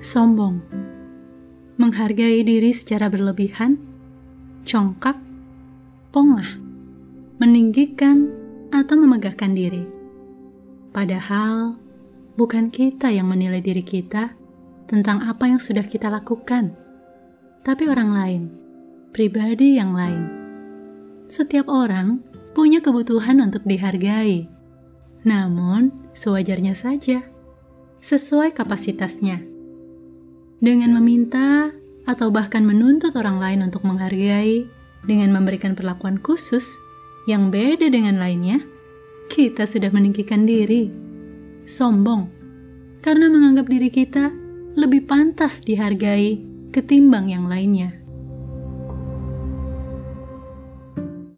sombong, menghargai diri secara berlebihan, congkak, pongah, meninggikan, atau memegahkan diri. Padahal, bukan kita yang menilai diri kita tentang apa yang sudah kita lakukan, tapi orang lain, pribadi yang lain. Setiap orang punya kebutuhan untuk dihargai, namun sewajarnya saja, sesuai kapasitasnya dengan meminta atau bahkan menuntut orang lain untuk menghargai dengan memberikan perlakuan khusus yang beda dengan lainnya, kita sudah meninggikan diri, sombong, karena menganggap diri kita lebih pantas dihargai ketimbang yang lainnya.